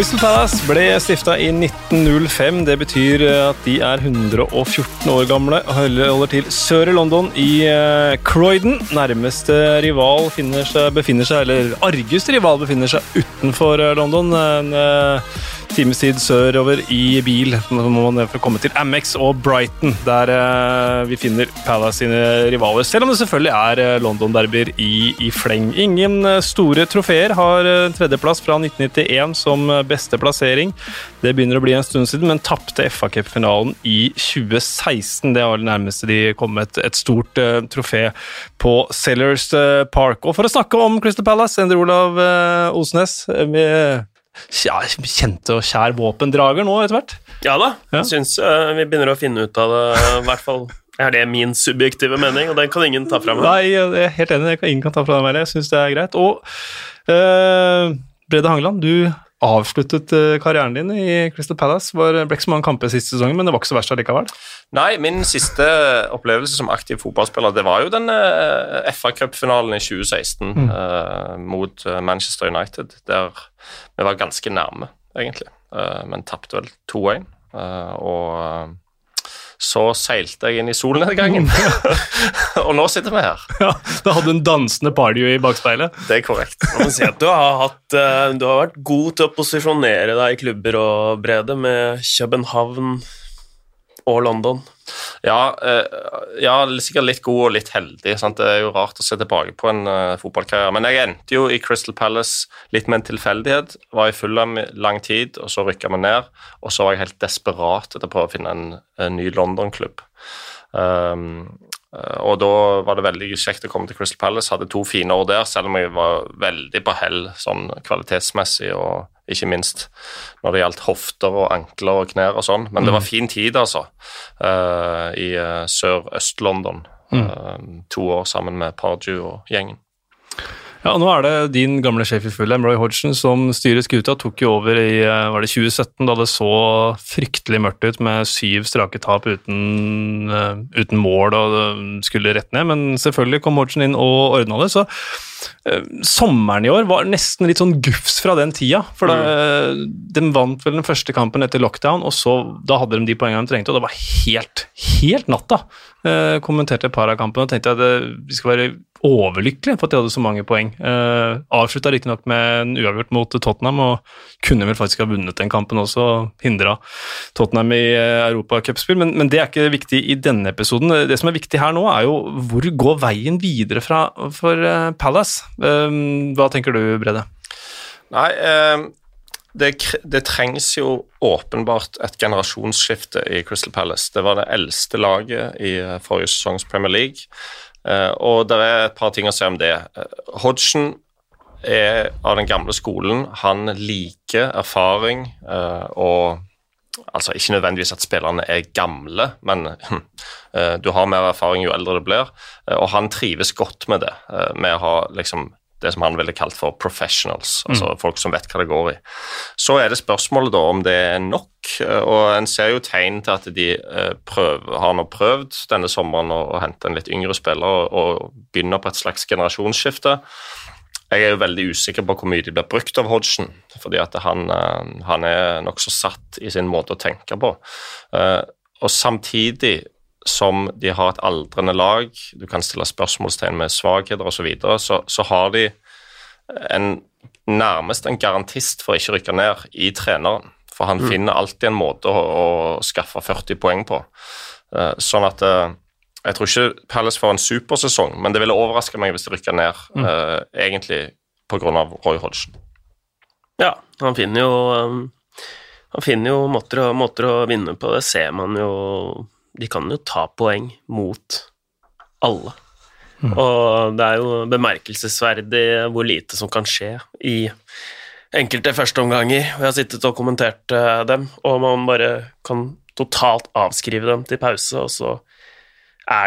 Crystal Palace ble stifta i 1905. Det betyr at de er 114 år gamle og holder til sør i London, i eh, Croydon. Nærmeste rival befinner seg, eller argeste rival befinner seg utenfor eh, London. En times tid sørover i bil. Nå må man for å komme til Amex og Brighton, der uh, vi finner Palace sine rivaler. Selv om det selvfølgelig er uh, London-derbyer i, i, fleng. Ingen store trofeer har tredjeplass fra 1991 som beste plassering. Det begynner å bli en stund siden, men tapte FA Cup-finalen i 2016. Det var det nærmeste de kom et, et stort trofé på Sellers Park. Og for å snakke om Crystal Palace, Endre Olav Osnes med kjente og kjær våpendrager nå etter hvert? Ja da, ja. jeg syns vi begynner å finne ut av det, i hvert fall. Er det min subjektive mening, og den kan ingen ta fra meg? Nei, jeg er helt enig, ingen kan ta fra meg. Jeg syns det er greit. Og Brede Hangeland, du avsluttet eh, karrieren din i Crystal Palace. Det ble ikke så mange kamper siste sesongen, men det var ikke så verst allikevel? Nei, min siste opplevelse som aktiv fotballspiller, det var jo den uh, FA Cup-finalen i 2016 mm. uh, mot Manchester United, der vi var ganske nærme, egentlig, uh, men tapte vel 2-1. og så seilte jeg inn i solnedgangen. og nå sitter vi her. Ja, Da hadde du en dansende party i bakspeilet? Det er korrekt. Si at du har, hatt, eh, du har vært god til å posisjonere deg i klubber og brede med København og London. Ja, uh, ja, sikkert litt god og litt heldig. Sant? Det er jo rart å se tilbake på en uh, fotballkarriere. Men jeg endte jo i Crystal Palace litt med en tilfeldighet. Var i Fulham lang tid, og så rykka vi ned. Og så var jeg helt desperat etter å prøve å finne en, en ny London-klubb. Um, og da var det veldig kjekt å komme til Crystal Palace. Hadde to fine år der, selv om jeg var veldig på hell sånn kvalitetsmessig og ikke minst når det gjaldt hofter og ankler og knær og sånn. Men det var mm. fin tid, altså, uh, i uh, sør-øst-London. Mm. To år sammen med Pardew og gjengen. Ja, Nå er det din gamle sjef i Fulham, Roy Hodgson, som styrer skuta. Tok jo over i var det 2017, da det så fryktelig mørkt ut med syv strake tap uten, uten mål og skulle rett ned. Men selvfølgelig kom Hodgson inn og ordna det. så Eh, sommeren i år var nesten litt sånn gufs fra den tida. For da, mm. De vant vel den første kampen etter lockdown, og så, da hadde de de poengene de trengte, og det var helt, helt natta. Eh, kommenterte et par av kampene og tenkte at det, eh, vi skal være overlykkelige for at de hadde så mange poeng. Uh, Avslutta riktignok med en uavgjort mot Tottenham, og kunne vel faktisk ha vunnet den kampen også, og hindra Tottenham i uh, europacupspill, men, men det er ikke viktig i denne episoden. Det som er viktig her nå, er jo hvor går veien videre fra, for uh, Palace? Uh, hva tenker du, Brede? Nei, eh, det, det, trengs jo åpenbart et generasjonsskifte i Crystal Palace. Det var det eldste laget i eh, forrige sesongs Premier League. Uh, og det er et par ting å si om det. Uh, Hodgson er av den gamle skolen. Han liker erfaring uh, og Altså ikke nødvendigvis at spillerne er gamle, men du har mer erfaring jo eldre du blir. og han trives godt med det, med å ha liksom det som han ville kalt for professionals, altså mm. folk som vet hva det går i. Så er det spørsmålet da om det er nok, og en ser jo tegn til at de eh, prøver, har nå prøvd denne sommeren å, hente en litt yngre spiller og, og begynner på et slags generasjonsskifte. Jeg er jo veldig usikker på hvor mye de blir brukt av Hodgson, fordi at han, eh, han er nokså satt i sin måte å tenke på. Eh, og samtidig som de har et aldrende lag, du kan stille spørsmålstegn med svakheter osv., så, videre, så så har de en, nærmest en garantist for å ikke rykke ned i treneren. For han mm. finner alltid en måte å, å, skaffe 40 poeng på. Uh, sånn at uh, jeg tror ikke Palace får en supersesong, men det ville overraske meg hvis de rykker ned, mm. uh, egentlig pga. Roy Hodgson. Ja, han finner jo han finner jo måter, måter å vinne på, det ser man jo de kan jo ta poeng mot alle. Mm. Og det er jo bemerkelsesverdig hvor lite som kan skje i enkelte førsteomganger. Jeg har sittet og kommentert uh, dem, og man bare kan totalt avskrive dem til pause, og så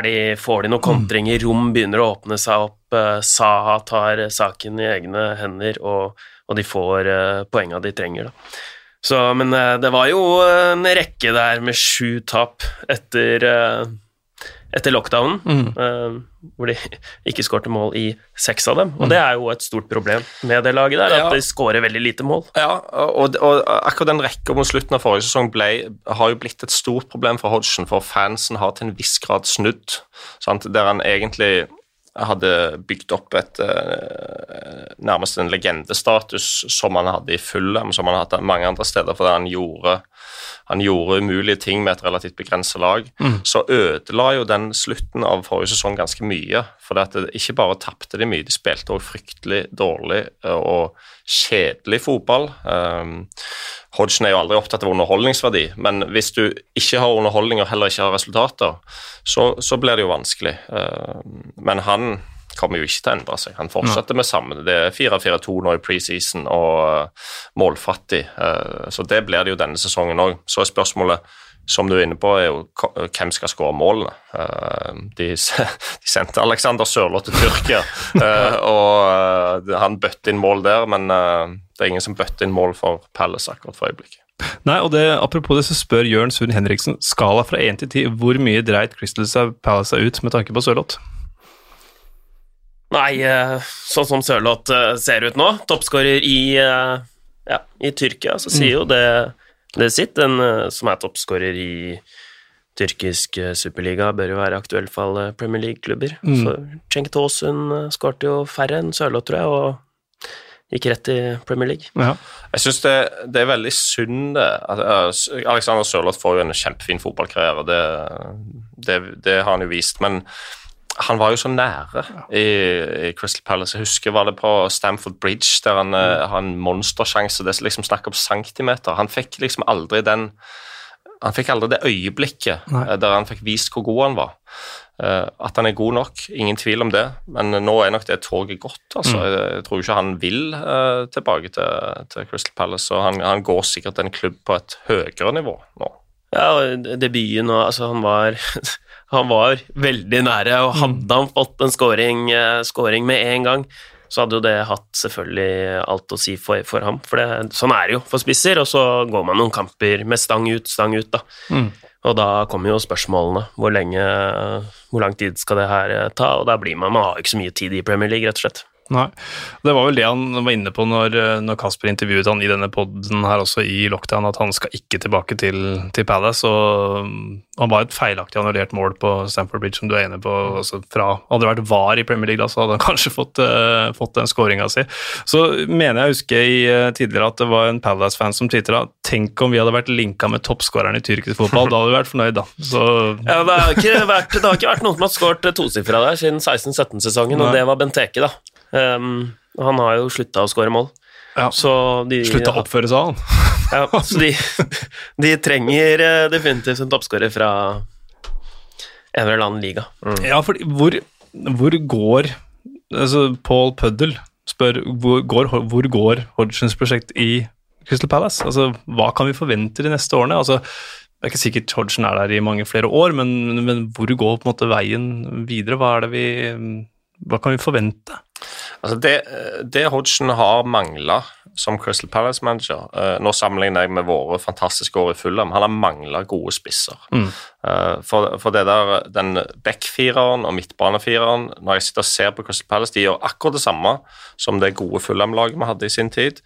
de, får de noen kontringer, rom begynner å åpne seg opp, uh, Saha tar saken i egne hender, og, og de får poengene poenga de trenger, da. Så, men eh, det var jo en rekke der med sju tap etter, eh, etter lockdownen, Mm. eh, hvor de ikke skårte mål i seks av dem. Og det er jo et stort problem med det laget der, at Ja. de skårer veldig lite mål. Ja, og, og akkurat den rekka mot slutten av forrige sesong ble, har jo blitt et stort problem for Hodgson, for fansen har til en viss grad snudd. Sant? Der han egentlig hadde bygd opp et eh, nærmest en legendestatus som han hadde i Fulham, som han har hatt mange andre steder, fordi han gjorde, han gjorde umulige ting med et relativt begrenset lag. Så ødela jo den slutten av forrige sesong ganske mye. For det, ikke bare tapte de mye, de spilte også fryktelig dårlig eh, og kjedelig fotball. Um, Hodgson er jo aldri opptatt av underholdningsverdi, men hvis du ikke har underholdning og heller ikke har resultater, så, så blir det jo vanskelig. Uh, men han kommer jo ikke til å endre seg. Han fortsetter med samme. Det er 4-4-2 nå i preseason og uh, målfattig, uh, så det blir det jo denne sesongen òg. Så er spørsmålet som du er inne på, er jo hvem skal skåre målene. Eh, De, de sendte Alexander Sørloth til Tyrkia, eh, og eh, han bøtte inn mål der, men eh, det er ingen som bøtter inn mål for Palace akkurat for øyeblikket. Nei, og det, Apropos det, så spør Jørn Sund Henriksen skala fra 1 til 10. Hvor mye dreit Crystal Palace seg ut med tanke på Sørloth? Nei, eh, sånn som Sørloth eh, ser ut nå, toppskårer i, eh, ja, i Tyrkia, så sier jo det, det sitt. Den som er toppskårer i tyrkisk superliga, bør jo være aktuell for alle Premier League-klubber. Så Cenk Taasun uh, skårte jo færre enn Sørloth, tror jeg, og gikk rett i Premier League. Ja. Jeg syns det, det er veldig synd det. eh, Alexander Sørloth får jo en kjempefin fotballkarriere, det, det, det har han jo vist. Men han var jo så nære i, i Crystal Palace. Jeg husker var det på Stamford Bridge, der han mm. har en monstersjanse. Det er liksom snakk om centimeter. Han fikk liksom aldri den han fikk aldri det øyeblikket Nei. eh, der han fikk vist hvor god han var. Eh, at han er god nok, ingen tvil om det, men nå er nok det toget gått. Altså. Jeg, jeg tror ikke han vil eh, tilbake til, til Crystal Palace, og han, han går sikkert en klubb på et høyere nivå nå. Ja, og debuten og altså, han var Han var veldig nære, og hadde han fått en scoring, eh, scoring med en gang, så hadde jo det hatt selvfølgelig alt å si for, for ham. For det, sånn er det jo for spisser, og så går man noen kamper med stang ut, stang ut, da. Mm. Og da kommer jo spørsmålene. Hvor lenge Hvor lang tid skal det her eh, ta? Og da blir man Man har jo ikke så mye tid i Premier League, rett og slett. Nei. Det var vel det han var inne på når, når Kasper intervjuet han i denne poden her også i lockdown, at han skal ikke tilbake til, til Palace. og um, Han var et feilaktig annullert mål på Stamford Bridge, som du er inne på. Altså fra, hadde det vært VAR i Premier League, da, så hadde han kanskje fått, uh, fått den skåringa si. Så mener jeg å huske i, uh, tidligere at det var en Palace-fan som tvitra tenk om vi hadde vært linka med toppskåreren i tyrkisk fotball, da hadde vi vært fornøyd, da. Så Ja, det, har ikke vært, det har ikke vært noen som har skåret tosifra der siden 16-17-sesongen, og det var Benteke, da. Um, han har jo slutta å skåre mål. ja, slutta å oppføre seg, han. Ja, så de, de trenger eh, definitivt en toppskårer fra en eller annen liga. Ja, for hvor, hvor går altså Paul Puddle spør hvor går, hvor går Hodgsons prosjekt i Crystal Palace? Altså, Hva kan vi forvente de neste årene? Altså, det er ikke sikkert Hodgson er der i mange flere år, men, men hvor går på en måte veien videre? Hva, det vi, hva kan vi forvente? Altså det, det Hodgson har mangla som Crystal Palace-manager eh, Nå sammenligner jeg med våre fantastiske år i Fulham. Han har mangla gode spisser. Mm. Eh, for, for det der, den backfireren og midtbanefireren Når jeg sitter og ser på Crystal Palace, de gjør akkurat det samme som det gode Fulham-laget vi hadde i sin tid.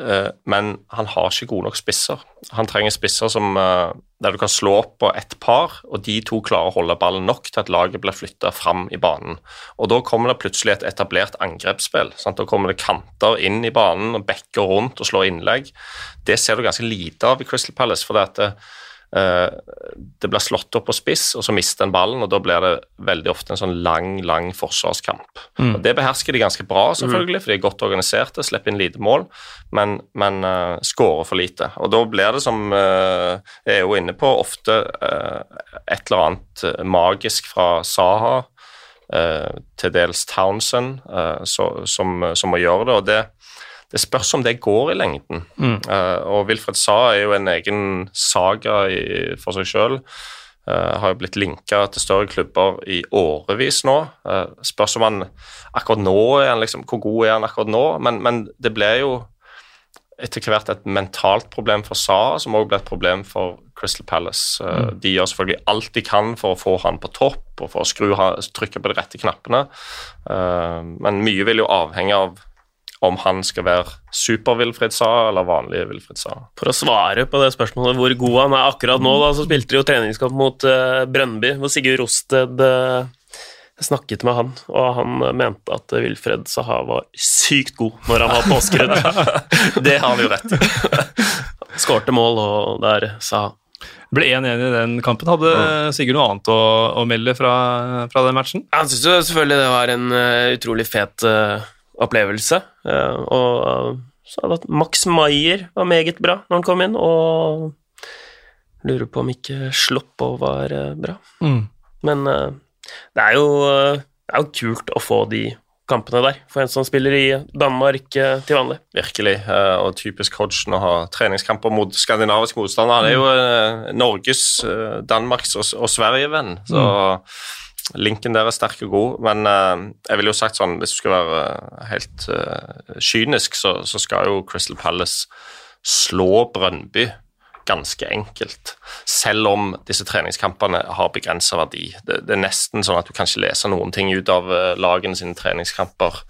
Eh, men han har ikke gode nok spisser. Han trenger spisser som, eh, der du kan slå opp på ett par, og de to klarer å holde ballen nok til at laget blir flytta fram i banen. Og Da kommer det plutselig et etablert angrepsspill. Sant? Da kommer det kanter inn i banen og backer rundt og slår innlegg. Det ser du ganske lite av i Crystal Palace. for det at det, eh, blir slått opp på spiss, og så mister en ballen, og da blir det veldig ofte en sånn lang, lang forsvarskamp. Mm. Og Det behersker de ganske bra, selvfølgelig, for de er godt organiserte, slipper inn lite mål, men, men uh, skårer for lite. Og da blir det, som uh, jeg er jo inne på, ofte uh, et eller annet eh, magisk fra Saha, eh, til dels Townsend, eh, så, som, som må gjøre det. og det det spørs om det går i lengden. Mm. Uh, og Wilfred Sa er jo en egen saga i, for seg sjøl. har jo blitt linka til større klubber i årevis nå. Uh, spørs om han akkurat nå er han liksom, Hvor god er han akkurat nå? Men, men det ble jo etter hvert et mentalt problem for Sa, som også ble et problem for Crystal Palace. Uh, De gjør selvfølgelig alt de kan for å få han på topp og for å skru, ha- trykke på de rette knappene, Uh, men mye vil jo avhenge av om han skal være super-Wilfred Sa eller vanlig Wilfred Sa. For å svare på det spørsmålet hvor god han er akkurat nå, da, så spilte de jo treningskamp mot uh, Brøndby, hvor Sigurd Rosted uh, snakket med han, og han mente at Wilfred Saha var sykt god når han var påskrudd. Det har han jo rett i. Skårte mål, og der Saha. Ble 1-1 i den kampen. Hadde Sigurd noe annet å, å melde fra, fra den matchen? Jeg syns selvfølgelig det var en uh, utrolig fet eh, opplevelse. eh, og eh, så hadde at Max Maier var meget bra når han kom inn, og lurer på om ikke Sloppo var eh, bra. Men eh, det, er jo, det er jo kult å få de kampene der, for en som spiller i Danmark til vanlig. Virkelig. Og typisk Hodgson å ha treningskamper mot skandinavisk motstander. Han er jo Norges, Danmarks og, og Sverige-venn, så linken der er sterk og god. Men eh, jeg ville jo sagt sånn, hvis du skal være eh, helt eh, kynisk, så, så skal jo Crystal Palace slå Brøndby ganske enkelt, selv om disse treningskampene har begrensa verdi. Det, det er nesten sånn at du kan ikke lese noen ting ut av lagene sine treningskamper.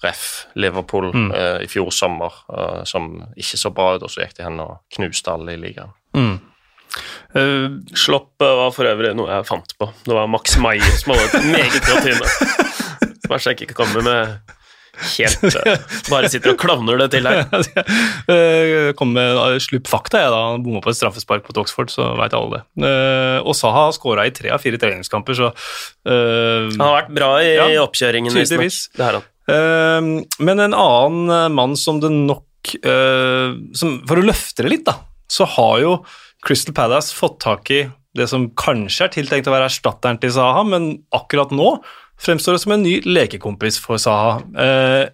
Ref. Liverpool eh, i fjor sommer, eh, som ikke så bra ut, og så gikk de hen og knuste alle i ligaen. Eh, Slopp var for øvrig noe jeg fant på. Det var Max Maier som hadde et meget bra tryne. Vær så jeg ikke kommer med helt eh, Bare sitter og klovner det til her. Eh, Kom med slupp fakta, jeg da. Han bomma på et straffespark på Oxford, så veit alle det. Og Saha har skåra i tre av fire treningskamper, så uh, Han har vært bra i Ja, oppkjøringen, tydeligvis. han. Eh, Men en annen mann som det nok uh, som, For å løfte det litt, da, så har jo Crystal Palace fått tak i det som kanskje er tiltenkt å være erstatteren til Saha, men akkurat nå fremstår det som en ny lekekompis for Saha. Eh,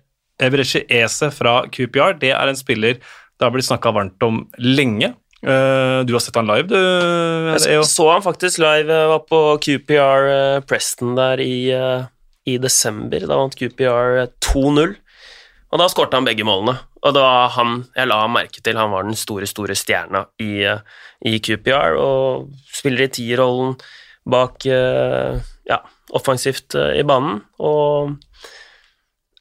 Ebrechi Ese fra QPR, det er en spiller det har blitt snakka varmt om lenge. Eh, du har sett han live, du? Jeg så han faktisk live, jeg var på QPR eh, Preston der i, eh, i desember. Da vant QPR eh, 2-0, og da skårte han begge målene. Og det var han jeg la merke til, han var den store, store stjerna i, eh, i QPR, og spiller i tierrollen bak eh, ja, offensivt eh, i banen, og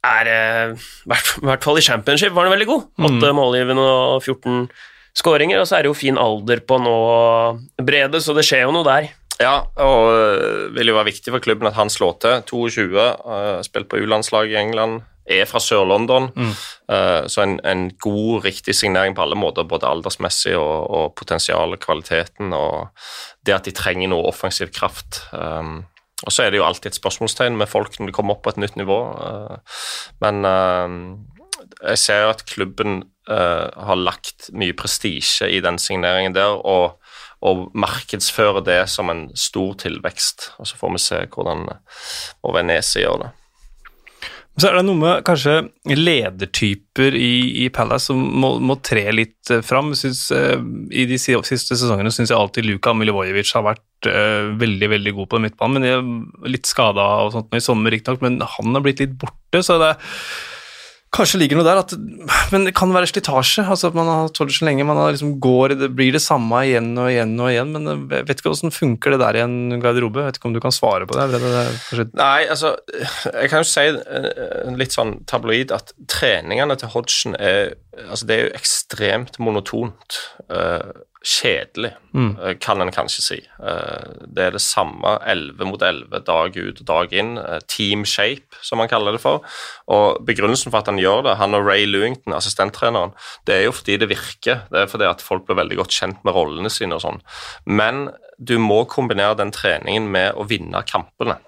er eh, i hvert, hvert fall i championship var han veldig god. Åtte målgivende og 14 skåringer, og så er det jo fin alder på nå, Brede, så det skjer jo noe der. Ja, og det vil jo være viktig for klubben at han slår til. 22, uh, spilt på U-landslaget i England, er fra Sør-London. Eh, så en, en god, riktig signering på alle måter, både aldersmessig og, og potensialet, kvaliteten, og det at de trenger noe offensiv kraft. Um, og så er det jo alltid et spørsmålstegn med folk når de kommer opp på et nytt nivå. Uh, men uh, jeg ser at klubben har lagt mye prestisje i den signeringen der, og, og markedsføre det som en stor tilvekst. Og så får vi se hvordan Ovenese gjør det. Så er det noe med kanskje ledertyper i, i Palace som må, må tre litt eh, fram. Synes, uh, I de siste sesongene syns jeg alltid Luka Milivojevic har vært uh, veldig veldig god på midtbanen. men jeg er Litt skada og sånt i sommer, riktignok, men han har blitt litt borte. så det Kanskje ligger noe der, at, men det kan være slitasje. altså at Man har hatt så lenge, man liksom går, det blir det samme igjen og igjen og igjen. Men jeg vet ikke hvordan funker det der i en garderobe. Jeg vet ikke om du kan svare på det? det, det Nei, altså Jeg kan jo si eh, litt sånn tabloid at treningene til Hodgson er Altså, det er jo ekstremt monotont. eh, kjedelig, mm. kan en kanskje si. Eh, det er det samme 11 mot 11 dag ut og dag inn. eh, team shape, som han kaller det for. Og begrunnelsen for at han gjør det, han og Ray Lewington, assistenttreneren, det er jo fordi det virker. Det er fordi at folk blir veldig godt kjent med rollene sine og sånn. Men du må kombinere den treningen med å vinne kampene.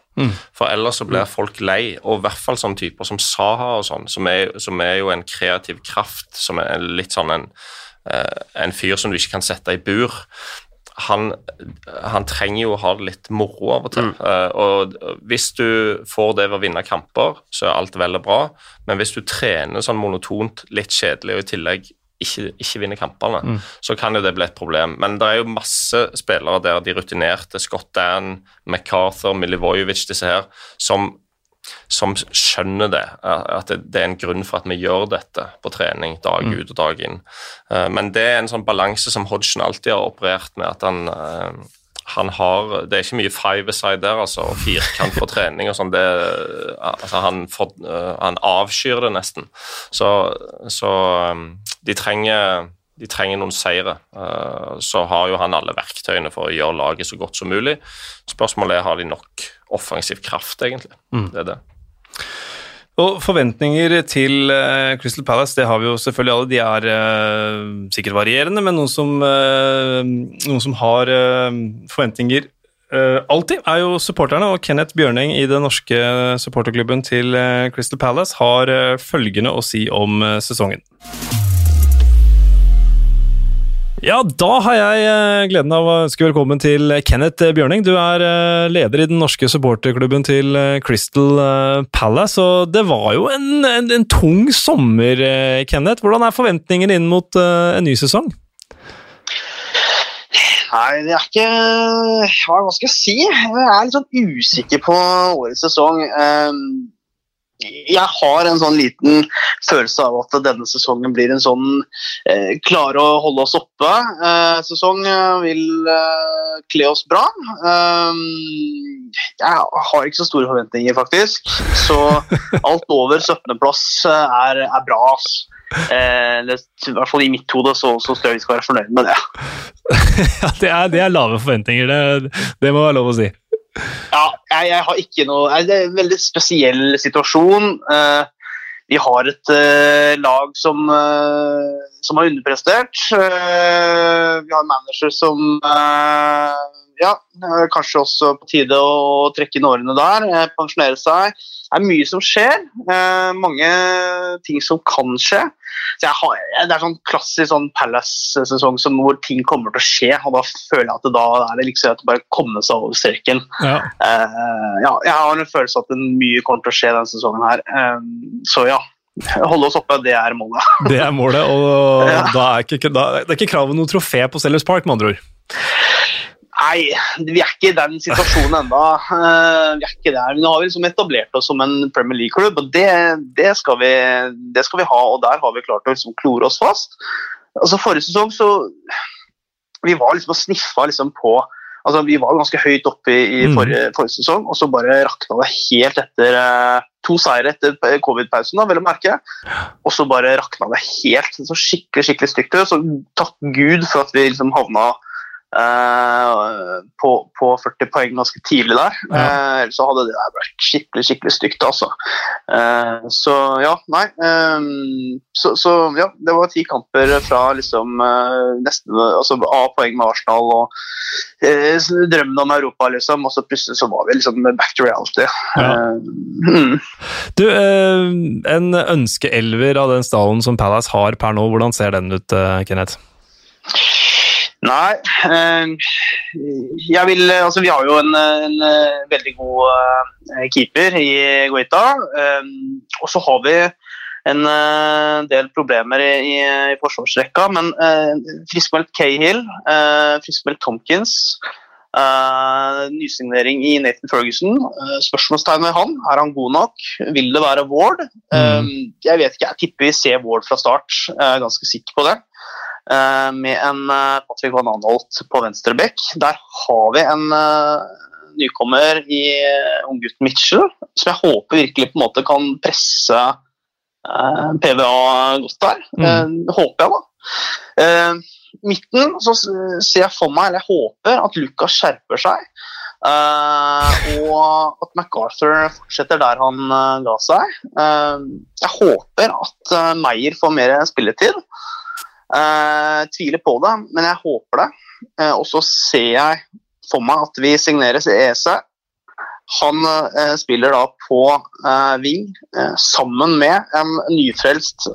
For ellers så blir folk lei, og i hvert fall sånne typer som Saha og sånn, som som er jo en kreativ kraft, som er litt sånn en, eh, en fyr som du ikke kan sette i bur. Han, han trenger jo å ha det litt moro av og til. Eh, og hvis du får det ved å vinne kamper, så er alt vel og bra, men hvis du trener sånn monotont, litt kjedelig og i tillegg ikke, ikke vinner kampene, så kan jo det bli et problem. Men det er jo masse spillere der, de rutinerte, Scott Dan, MacArthur, Milivojevic, disse her, som som skjønner det, at det, er en grunn for at vi gjør dette på trening dag mm. ut og dag inn. Uh, men det er en sånn balanse som Hodgson alltid har operert med, at han, uh, han har Det er ikke mye five-side der, altså, og firkant på trening og sånn. Altså, han, han, avskyr det nesten. Så, så de trenger de trenger noen seire. Så har jo han alle verktøyene for å gjøre laget så godt som mulig. Spørsmålet er har de nok offensiv kraft, egentlig. Mm. Det er det. Og Forventninger til uh, Crystal Palace det har vi jo selvfølgelig alle. De er uh, sikkert varierende, men noen som, uh, noen som har forventninger alltid, er jo supporterne. Og Kenneth Bjørning i den norske supporterklubben til Crystal Palace har følgende å si om sesongen. Ja, da har jeg eh, gleden av å ønske velkommen til Kenneth Bjørning. Du er eh, leder i den norske supporterklubben til eh, Crystal Palace. og Det var jo en, en, en tung sommer, Kenneth. Hvordan er forventningen inn mot en ny sesong? Nei, det er ikke Hva skal jeg si? Jeg er litt sånn usikker på årets sesong. Um, jeg har en sånn liten følelse av at denne sesongen blir en sånn eh, klare å holde oss oppe. Eh, eh, vil eh, kle oss bra. Eh, jeg har ikke så store forventninger, faktisk. Så alt over 17.-plass eh, er, er, bra. Eh, det, I hvert fall i mitt hode så, så tror vi skal være fornøyd med det. ja, det er, det er lave forventninger, det, det må være lov å si. Ja, jeg, jeg, har ikke noe Det er en veldig spesiell situasjon. Uh, vi har et uh, lag som, uh, som har underprestert. vi har en manager som ja, kanskje også på tide å trekke inn årene der, pensjonere seg. Det er mye som skjer. mange ting som kan skje. Har, det er sånn klassisk sånn Palace-sesong hvor ting kommer til å skje. og Da føler jeg at det, da er det liksom at det bare komme seg over streken. Ja. Uh, ja, jeg har en følelse av at mye kommer til å skje denne sesongen her. Uh, så ja. Holde oss oppe, det er målet. det er målet, og ja. da er ikke, da, det er ikke kravet noe trofé på Sellers Park, med andre ord? Nei, vi er ikke i den situasjonen ennå. Uh, vi er ikke der. Nå har vi liksom etablert oss som en Premier League-klubb, og det, det, skal vi, det, skal vi, ha. Og der har vi klart å liksom klore oss fast. Altså Forrige sesong så Vi var liksom og sniffa liksom på altså Vi var ganske høyt oppe i, i mm. forrige, forrige, sesong, og så bare rakna det helt etter uh, to seire etter covid-pausen, vel å merke. Og så bare rakna det helt så skikkelig skikkelig stygt. Så takk Gud for at vi liksom havna Uh, på, på, 40 poeng ganske tidlig der. Ja. Uh, så hadde det der vært skikkelig skikkelig stygt, altså. Uh, så ja, nei. Så, så, ja, det var ti kamper fra liksom nesten altså A-poeng med Arsenal og drømmen om Europa, liksom. Og så plutselig så var vi liksom back to reality. Ja. Mm. Du, en ønskeelver av den stallen som Palace har per nå, hvordan ser den ut, Kenneth? Nei eh, Jeg vil Altså, vi har jo en, en eh, veldig god eh, keeper i Guita. Og så har vi en del problemer i, i, i forsvarsrekka, men friskmeldt Cahill, friskmeldt Tomkins nysignering i Nathan Ferguson. Spørsmålstegn ved han. Er han god nok? Vil det være Ward? Mm. Jeg vet ikke, jeg tipper vi ser Ward fra start. Jeg er ganske sikker på det. Eh, med en eh, Patrick Van Anholt på venstre bekk. Der har vi en eh, nykommer i unggutten Mitchell, som jeg håper virkelig på en måte kan presse PVA godt der. Mm. håper jeg, da. midten så ser jeg for meg, eller jeg håper, at Lucas skjerper seg. og at MacArthur fortsetter der han ga seg. jeg håper at Meyer får mer spilletid. Uh, tviler på det, men jeg håper det. Uh, og så ser jeg for meg at vi signeres i ESE. Han uh, spiller da på Ving sammen med en nyfrelst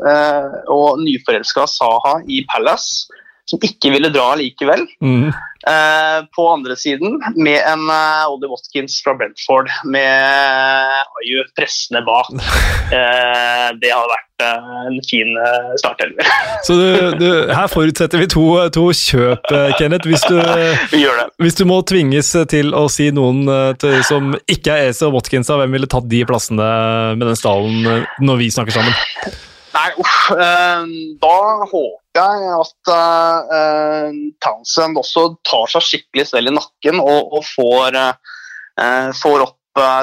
og nyforelska Saha i Palace. Som ikke ville dra likevel. Mm. Eh, på andre siden med en uh, Ollie Watkins fra Brentford med Ayu pressende bak. Eh, det hadde vært eh, en fin uh, startelver. Så du, du, her forutsetter vi to, to kjøp, eh, Kenneth. Hvis du, Vi gjør det. hvis du må tvinges til å si noen eh, til, som ikke er Ese og Watkins, hvem ville tatt de plassene med den stallen eh, når vi snakker sammen? Nei, uff. eh, da håper jeg at eh, Townsend også tar seg skikkelig selv i nakken og, og får, eh, får opp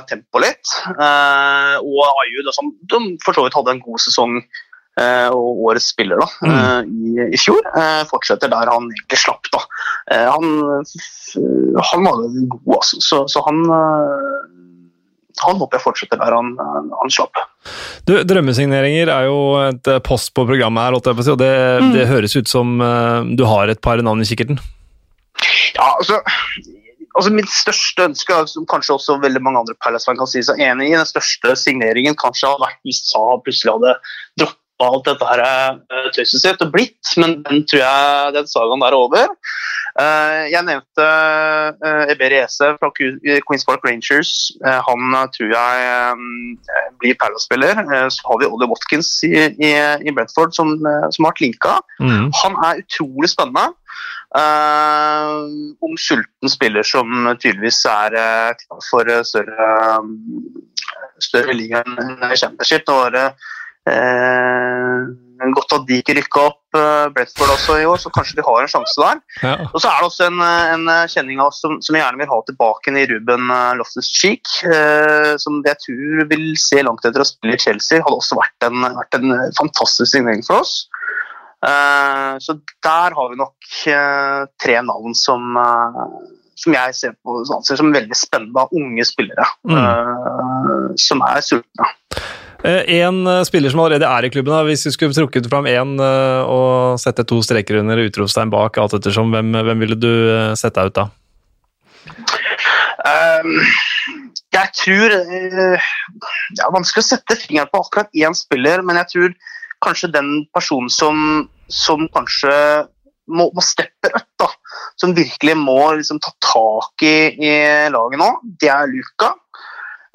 tempoet litt. Eh, og Ayu, da, som de for så vidt hadde en god sesong eh, og årets spiller da, mm. i, i fjor, eh, fortsetter der han egentlig slapp. da. Eh, han, han var god, altså. Så, så han eh, han håper jeg fortsetter der han, han slapp. Du, Drømmesigneringer er jo et eh, post på programmet her, og det, det høres ut som eh, du har et par navn i kikkerten. Ja, altså, altså Mitt største ønske, som kanskje også veldig mange andre Palace-fans kan si seg enig i, den største signeringen kanskje hadde vært hvis Sa plutselig hadde droppa alt dette her uh, tøyset sitt og blitt, men den tror jeg den sagaen der er over. Eh, jeg nevnte uh, Eberi Ese fra Queens Park Rangers. Eh, han eh, tror jeg eh, blir Palace-spiller. Eh, så har vi Ollie Watkins i, i, i Brentford som, eh, som har vært linka. Mm. Han er utrolig spennende. Ung, sulten spiller som tydeligvis er klar for større, um, større liga enn Championship. Nå var det uh, godt at de ikke rykka opp eh, Brentford også i år, så kanskje de har en sjanse der. Ja. Og så er det også en, en kjenning av oss som, som jeg gjerne vil ha tilbake i Ruben uh, Loftus-Cheek. Eh, som jeg tror vil se langt etter å spille i Chelsea. Hadde også vært en, vært en fantastisk signering for oss. Uh, så der har vi nok uh, tre navn som, uh, som jeg ser på som veldig spennende. Unge spillere uh, som er sultne. Eh, En eh, spiller som allerede er i klubben, da, hvis du skulle trukket fram én eh, og sette to streker under utropstegn bak, alt ettersom, hvem, hvem ville du sette ut da? Um, jeg tror Det er vanskelig å sette fingeren på akkurat én spiller, men jeg tror kanskje den personen som, som kanskje må, må steppe rødt da, som virkelig må liksom, ta tak i, i laget nå, det er Luka.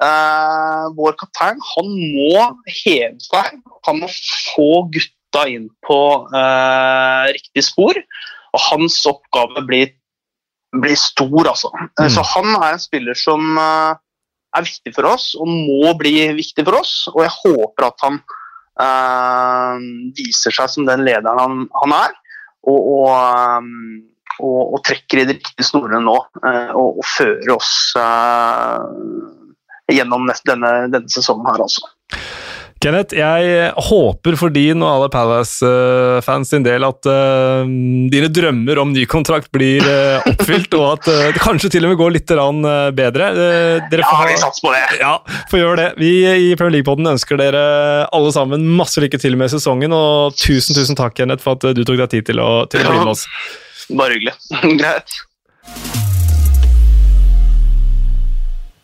Eh, vår kaptein han må heve seg. Han må få gutta inn på eh, riktig spor. Og hans oppgave blir, blir stor, altså. Eh, Mm. Så han er en spiller som er viktig for oss, og må bli viktig for oss. Og jeg håper at han eh, viser seg som den lederen han, han er, og, og, og, og trekker i de riktige snorene nå. og, fører oss eh, gjennom denne, denne sesongen her, også. Kenneth, jeg håper for din og alle Palace-fans sin del at uh, dine drømmer om ny kontrakt blir uh, oppfylt, og at uh, det kanskje til og med går litt bedre. Ja, får vi satser på det. Ja, får gjøre det. Vi i Premier League-podden ønsker dere alle sammen masse lykke til med sesongen, og tusen, tusen takk, Kenneth, for at du tok deg tid til å, til å bli med oss. Bare hyggelig. Greit.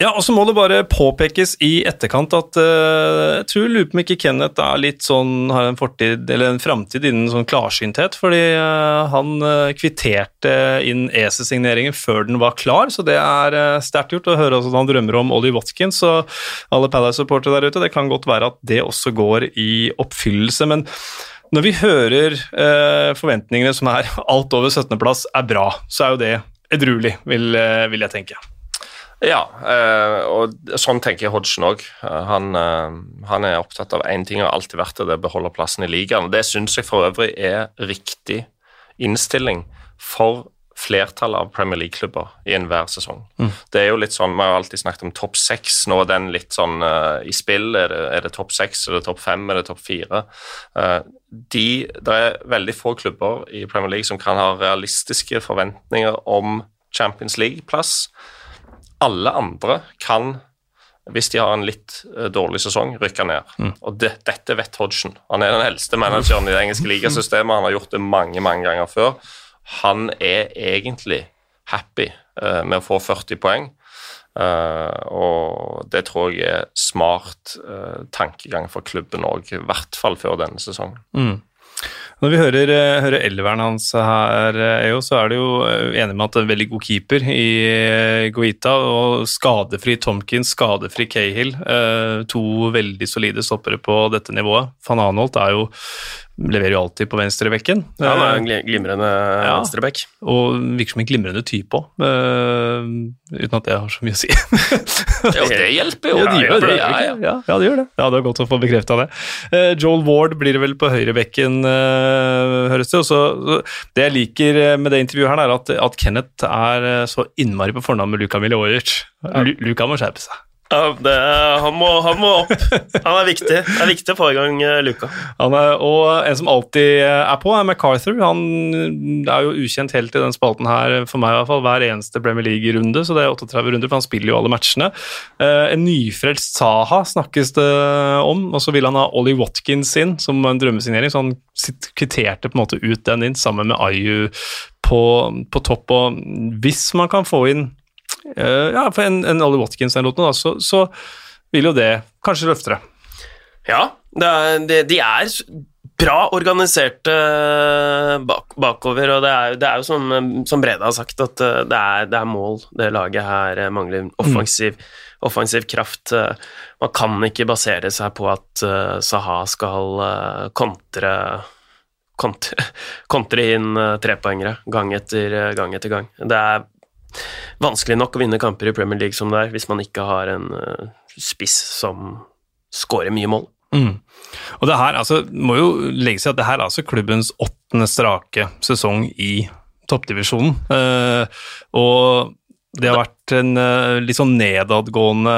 Ja, og så må det bare påpekes i etterkant at uh, jeg tror lurer på om ikke Kenneth er litt sånn, har en fortid, eller en framtid innen sånn klarsynthet, fordi uh, han uh, kvitterte inn ESE-signeringen før den var klar, så det er uh, sterkt gjort å høre at han drømmer om Ollie Watkins, og alle Palace-supportere der ute, det kan godt være at det også går i oppfyllelse, men når vi hører forventningene som er alt over 17. plass er bra, så er jo det edruelig, vil, vil jeg tenke. Ja, eh, og sånn tenker jeg Hodgson òg. Han, eh, han er opptatt av én ting og har alltid vært det, det å beholde plassen i ligaen. Det syns jeg for øvrig er riktig innstilling for flertallet av Premier League-klubber i enhver sesong. Det er jo litt sånn, Vi har alltid snakket om topp seks. Nå er den litt sånn uh, i spill. Er det, er det topp seks, er det topp fem, er det topp fire? Uh, de, det er veldig få klubber i Premier League som kan ha realistiske forventninger om Champions League-plass alle andre kan, hvis de har en litt eh, dårlig sesong, rykke ned. Og det, dette vet Hodgson. Han er den eldste manageren i det engelske ligasystemet. Han har gjort det mange mange ganger før. Han er egentlig happy uh, med å få 40 poeng. Uh, og det tror jeg er smart uh, tankegang for klubben òg, i hvert fall før denne sesongen. Mm. Når vi hører, eh, hører elveren hans her, eh, EO, så er det jo eh, enig med at det er en veldig god keeper i Guita. Og skadefri Tomkins, skadefri Cahill. To veldig solide stoppere på dette nivået. Van Anholt er jo leverer jo alltid på venstrebekken. Ja, han er en glimrende ja, venstrebekk. Og virker som en glimrende type òg, uh, uten at det har så mye å si. jo, det hjelper jo. Ja, det gjør det. Ja, ja. ja, det gjør det. Ja, det er godt å få bekrefta det. Uh, Joel Ward blir det vel på høyrebekken, uh, høres det. Så, så det jeg liker med det intervjuet her, er at, at Kenneth er så innmari på fornavn med Luka Miljovic. Luka må skjerpe seg. Det, han, må, han, må, opp. Han er viktig. Det er viktig å få i gang eh, Luka. Er, og en som alltid er på, er MacArthur. Han er jo ukjent helt i den spalten her, for meg i hvert fall, hver eneste Premier League-runde, så det er 38 runder, for han spiller jo alle matchene. Eh, en nyfrelst Saha snakkes det om, og så vil han ha Ollie Watkins inn som en drømmesignering, så han kvitterte på en måte ut den inn sammen med Ayu på, på topp. Og hvis man kan få inn ja, for en, en Ollie Watkins den låten, da, så, så, vil jo det kanskje løfte det. Ja, det er, det, de er bra organiserte bak, bakover, og det er, det er jo som, som, Brede har sagt, at eh, det er, det er, mål det laget her mangler. Offensiv, mm. offensiv kraft. Man kan ikke basere seg på at Saha skal kontre kontre, kontre inn trepoengere gang etter gang etter gang. Det er vanskelig nok å vinne kamper i Premier League som det er, hvis man ikke har en uh, spiss som skårer mye mål. Mm. Og det her altså, må jo legge seg at det her er altså klubbens åttende strake sesong i toppdivisjonen. Uh, og det har vært en uh, litt sånn nedadgående,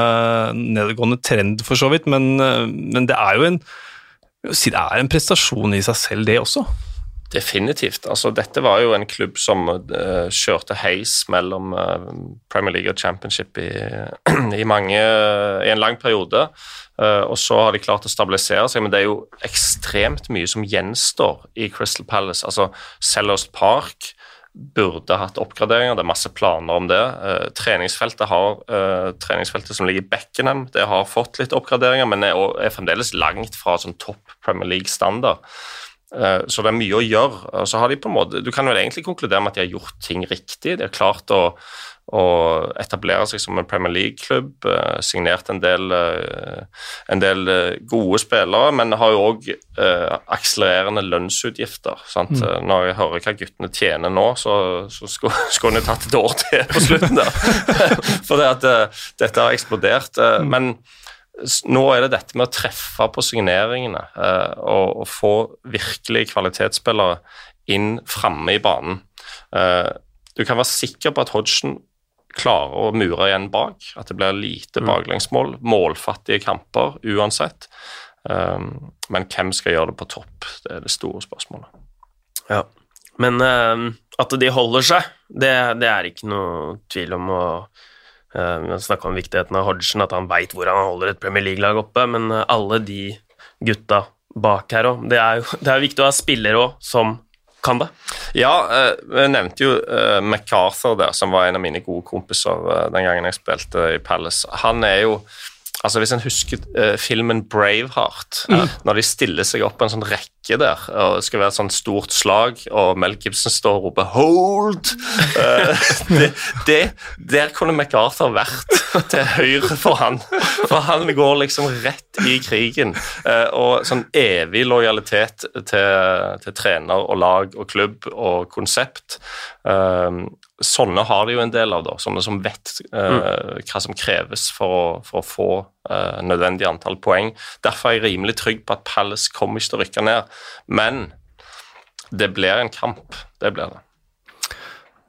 nedadgående trend, for så vidt, men, uh, men det er jo en det er en prestasjon i seg selv, det også. Definitivt. Altså, dette var jo en klubb som uh, kjørte heis mellom uh, Premier League og Championship i, i, mange, i en lang periode. Uh, og så har de klart å stabilisere seg, men det er jo ekstremt mye som gjenstår i Crystal Palace. Altså, Sellost Park burde hatt oppgraderinger, det er masse planer om det. treningsfeltet, har, treningsfeltet som ligger i Beckenham, det har fått litt oppgraderinger, men er, er fremdeles langt fra sånn topp Premier League-standard. Eh, så det er mye å gjøre. Så har de på en måte, Du kan vel egentlig konkludere med at de har gjort ting riktig. De har klart å, å etablere seg som en Premier League-klubb, eh, signert en del, eh, en del, gode spillere, men har jo òg akselererende lønnsutgifter. Mm. Når jeg hører hva guttene tjener nå, så, så skulle, skulle de tatt et år til på slutten der. For det at dette har eksplodert. Mm. Men nå er det dette med å treffe på signeringene eh, og, og, få virkelig kvalitetsspillere inn framme i banen. Eh, du kan være sikker på at Hodgson klarer å mure igjen bak, at det blir lite mm. baklengsmål, målfattige kamper uansett. Eh, men hvem skal gjøre det på topp? Det er det store spørsmålet. Ja, men uh, at de holder seg, det, det er ikke noe tvil om. å Eh, vi har snakka om viktigheten av Hodgson, at han veit hvor han holder et Premier League-lag oppe, men eh, alle de gutta bak her òg. Det, det, er viktig å ha spillere òg som kan det. Ja, eh, jeg nevnte jo MacArthur der, som var en av mine gode kompiser den gangen jeg spilte i Palace. Han er jo Altså Hvis en husker uh, filmen Braveheart, mm. når de stiller seg opp på en sånn rekke der, og det skal være et sånt stort slag, og Mel Gibson står og roper 'hold', uh, det, det, Der kunne MacArthur vært til høyre for han. For han går liksom rett i krigen. Uh, og sånn evig lojalitet til, til, trener og lag og klubb og konsept. Sånne har de jo en del av, da, sånne som vet uh, hva som kreves for å, for å få uh, nødvendig antall poeng. Derfor er jeg rimelig trygg på at Palace kommer ikke til å rykke ned. Men det blir en kamp. Det blir det.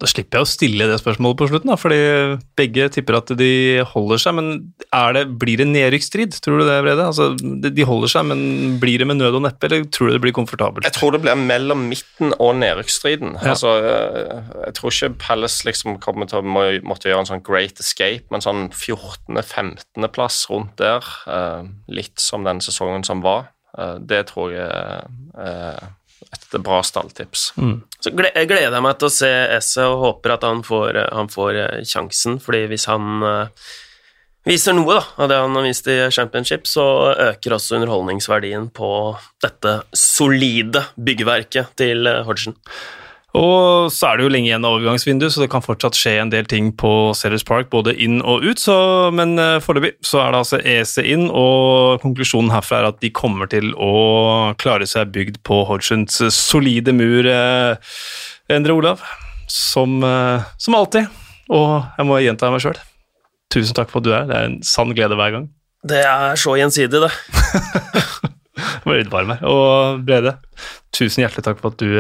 Da slipper jeg å stille det spørsmålet på slutten, da, fordi begge tipper at de holder seg. Men det, blir det nedrykksstrid, tror du det, Brede? Altså, de holder seg, men blir det med nød og neppe, eller tror du det blir komfortabelt? Jeg tror det blir mellom midten og nedrykksstriden. Ja. Altså, jeg tror ikke Palace liksom kommer til å må, måtte gjøre en sånn great escape, men sånn 14.-15.-plass rundt der, eh, litt som den sesongen som var, eh, det tror jeg et bra stalltips. Mm. Så gleder jeg meg til å se Esse og håper at han får, han får eh, sjansen, fordi hvis han eh, viser noe da, av det han har vist i championship, så øker også underholdningsverdien på dette solide byggverket til eh, Hodgson. Og så er det jo lenge igjen av overgangsvinduet, så det kan fortsatt skje en del ting på Sellers Park, både inn og ut. Så, men uh, foreløpig så er det altså EC inn, og konklusjonen herfra er at de kommer til å klare seg bygd på Hodgsons solide mur, uh, Endre Olav. Som, uh, som alltid. Og jeg må gjenta meg sjøl. Tusen takk for at du er Det er en sann glede hver gang. Det er så gjensidig, det. Jeg ble litt varm her. Og Brede, tusen hjertelig takk for at du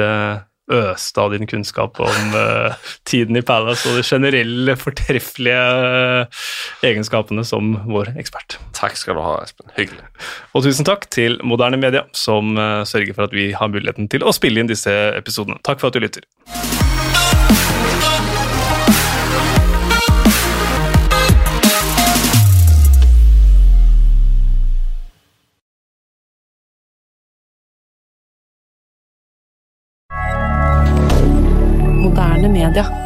øste av din kunnskap om uh, tiden i Palace og de generelle fortreffelige uh, egenskapene som vår ekspert. Takk skal du ha, Espen. Hyggelig. Og tusen takk til Moderne Media, som uh, sørger for at vi har muligheten til å spille inn disse episodene. Takk for at du lytter. Moderne media.